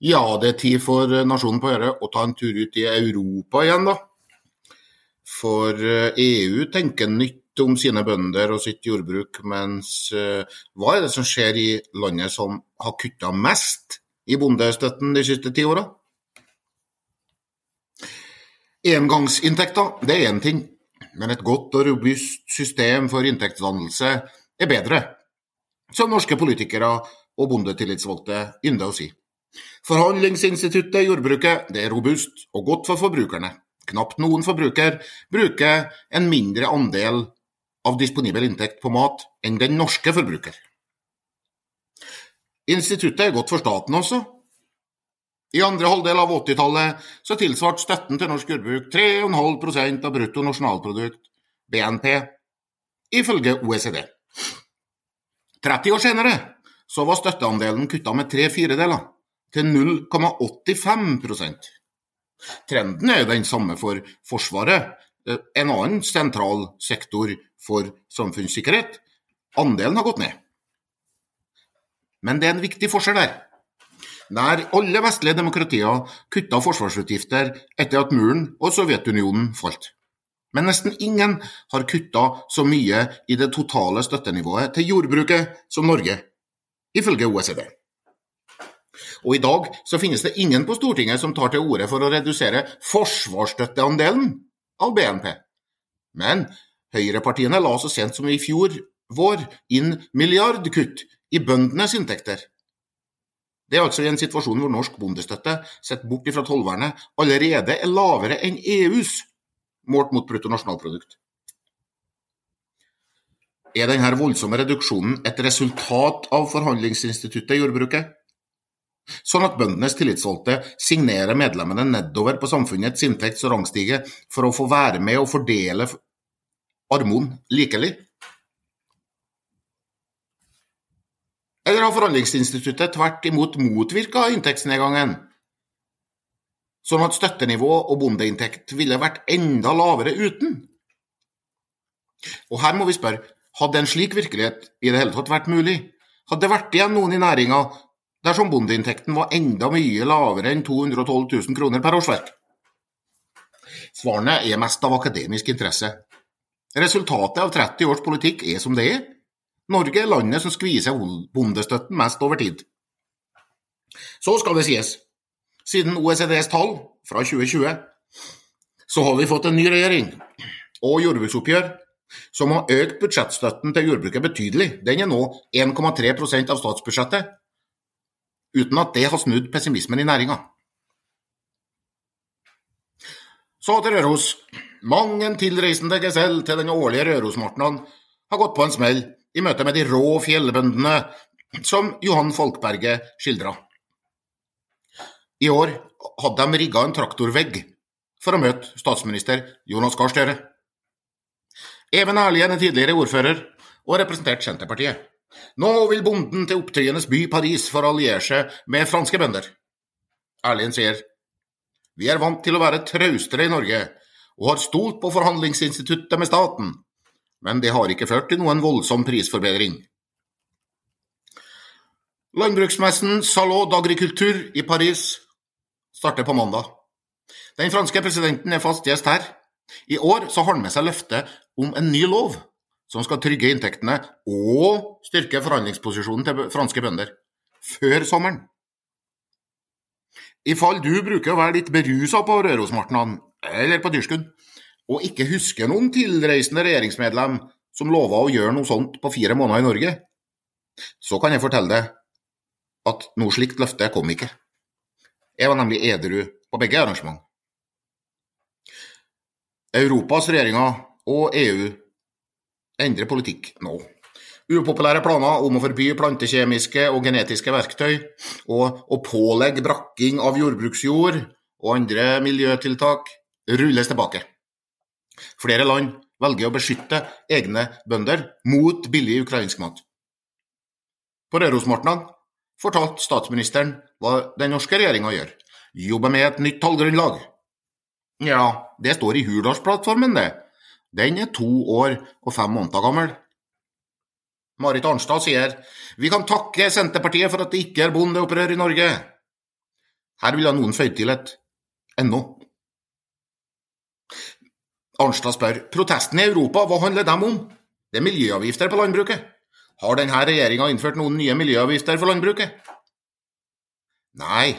Ja, det er tid for nasjonen på Øre å ta en tur ut i Europa igjen, da. For EU tenker nytt om sine bønder og sitt jordbruk, mens eh, hva er det som skjer i landet som har kutta mest i bondestøtten de siste ti åra? Engangsinntekter, det er én ting, men et godt og robust system for inntektsdannelse er bedre, som norske politikere og bondetillitsvalgte ynder å si. Forhandlingsinstituttet i jordbruket er robust og godt for forbrukerne. Knapt noen forbruker bruker en mindre andel av disponibel inntekt på mat enn den norske forbruker. Instituttet er godt for staten også. I andre halvdel av 80-tallet så tilsvarte støtten til norsk jordbruk 3,5% av brutto nasjonalprodukt, BNP, ifølge OECD. 30 år senere så var støtteandelen kutta med tre firedeler til 0,85 Trenden er den samme for Forsvaret, eh, en annen sentral sektor for samfunnssikkerhet. Andelen har gått ned. Men det er en viktig forskjell der. Nær alle vestlige demokratier kutta forsvarsutgifter etter at muren og Sovjetunionen falt. Men nesten ingen har kutta så mye i det totale støttenivået til jordbruket som Norge, ifølge OECD. Og i dag så finnes det ingen på Stortinget som tar til orde for å redusere forsvarsstøtteandelen av BNP. Men høyrepartiene la så sent som i fjor vår inn milliardkutt i bøndenes inntekter. Det er altså i en situasjon hvor norsk bondestøtte, sett bort fra tollvernet, allerede er lavere enn EUs, målt mot bruttonasjonalprodukt. Er denne voldsomme reduksjonen et resultat av forhandlingsinstituttet i jordbruket? Sånn at bøndenes tillitsvalgte signerer medlemmene nedover på samfunnets inntekts- og rangstige for å få være med og fordele armoen likelig? Eller har Forhandlingsinstituttet tvert imot motvirka inntektsnedgangen, sånn at støttenivå og bondeinntekt ville vært enda lavere uten? Og her må vi spørre, hadde en slik virkelighet i det hele tatt vært mulig? Hadde det vært igjen noen i næringa dersom bondeinntekten var enda mye lavere enn 212 000 kroner per årsverk? Svarene er mest av akademisk interesse. Resultatet av 30 års politikk er som det er. Norge er landet som skviser bondestøtten mest over tid. Så skal det sies, siden OECDs tall fra 2020, så har vi fått en ny regjering og jordbruksoppgjør som har økt budsjettstøtten til jordbruket betydelig. Den er nå 1,3% av statsbudsjettet, uten at det har snudd pessimismen i næringa. Så til Røros. Mang en tilreisende gesell til den årlige Rørosmartnan har gått på en smell i møte med de rå fjellbøndene som Johan Folkberget skildra. I år hadde de rigga en traktorvegg for å møte statsminister Jonas Gahr Støre. Even Erlien er tidligere ordfører og representert Senterpartiet. Nå vil bonden til opptøyenes by Paris for å alliere seg med franske bønder. Erlien sier vi er vant til å være traustere i Norge, og har stolt på forhandlingsinstituttet med staten, men det har ikke ført til noen voldsom prisforbedring. Landbruksmessen Salon d'Agriculture i Paris starter på mandag. Den franske presidenten er fast gjest her. I år så har han med seg løftet om en ny lov som skal trygge inntektene og styrke forhandlingsposisjonen til franske bønder før sommeren. I fall du bruker å være litt berusa på Rørosmartnan eller på Dyrskund, og ikke husker noen tilreisende regjeringsmedlem som lova å gjøre noe sånt på fire måneder i Norge, så kan jeg fortelle deg at noe slikt løfte kom ikke. Jeg var nemlig edru på begge arrangement. Europas regjeringer og EU endre politikk nå. Upopulære planer om å forby plantekjemiske og genetiske verktøy, og å pålegge brakking av jordbruksjord og andre miljøtiltak rulles tilbake. Flere land velger å beskytte egne bønder mot billig ukrainsk mat. På Rørosmartnan fortalte statsministeren hva den norske regjeringa gjør. Jobber med et nytt tallgrunnlag. Ja, det står i Hurdalsplattformen, det. Den er to år og fem måneder gammel. Marit Arnstad sier vi kan takke Senterpartiet for at det ikke er bondeopprør i Norge. Her vil noen føye til et ennå. Arnstad spør protestene i Europa, hva handler dem om? Det er miljøavgifter på landbruket. Har denne regjeringa innført noen nye miljøavgifter for landbruket? Nei,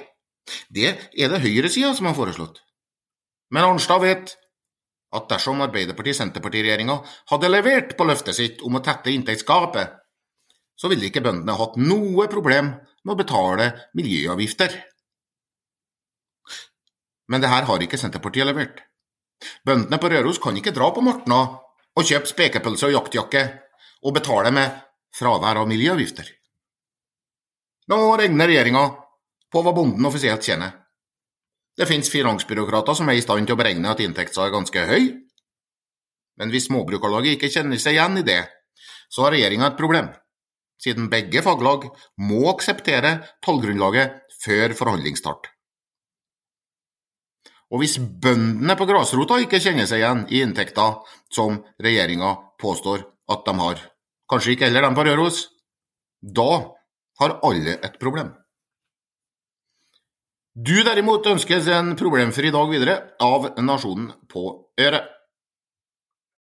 det er det høyresida som har foreslått. Men Arnstad vet at dersom Arbeiderparti-Senterparti-regjeringa hadde levert på løftet sitt om å tette inntektsgapet, så ville ikke bøndene hatt noe problem med å betale miljøavgifter. Men det her har ikke Senterpartiet levert. Bøndene på Røros kan ikke dra på Mortna og kjøpe spekepølse og jaktjakke og betale med fravær av miljøavgifter. Nå regner regjeringa på hva bonden offisielt tjener. Det finnes finansbyråkrater som er i stand til å beregne at inntekten er ganske høy, men hvis Småbrukarlaget ikke kjenner seg igjen i det, så har regjeringa et problem, siden begge faglag må akseptere tallgrunnlaget før forhandlingsstart. Og hvis bøndene på grasrota ikke kjenner seg igjen i inntekta som regjeringa påstår at de har, kanskje ikke heller de på Røros, da har alle et problem. Du derimot ønskes en problemfri dag videre av Nasjonen på øret.